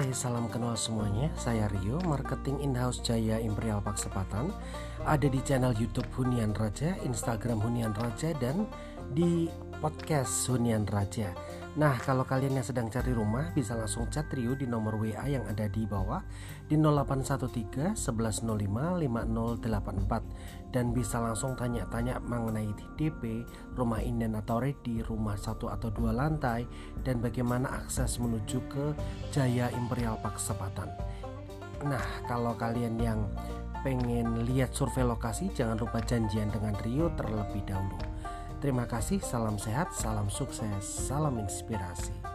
Hai, salam kenal semuanya. Saya Rio, marketing in-house Jaya Imperial Paksepatan. Ada di channel YouTube Hunian Raja, Instagram Hunian Raja, dan di podcast Hunian Raja. Nah, kalau kalian yang sedang cari rumah bisa langsung chat Rio di nomor WA yang ada di bawah di 0813 1105 5084 dan bisa langsung tanya-tanya mengenai DP, rumah inden atau ready, rumah satu atau dua lantai dan bagaimana akses menuju ke Jaya Imperial Paksepatan. Nah, kalau kalian yang pengen lihat survei lokasi jangan lupa janjian dengan Rio terlebih dahulu. Terima kasih, salam sehat, salam sukses, salam inspirasi.